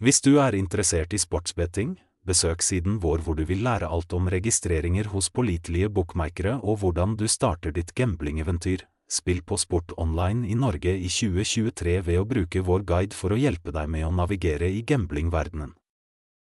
Hvis du er interessert i sportsbetting, besøk siden vår hvor du vil lære alt om registreringer hos pålitelige bookmakere og hvordan du starter ditt gamblingeventyr. Spill på sport online i Norge i 2023 ved å bruke vår guide for å hjelpe deg med å navigere i gamblingverdenen.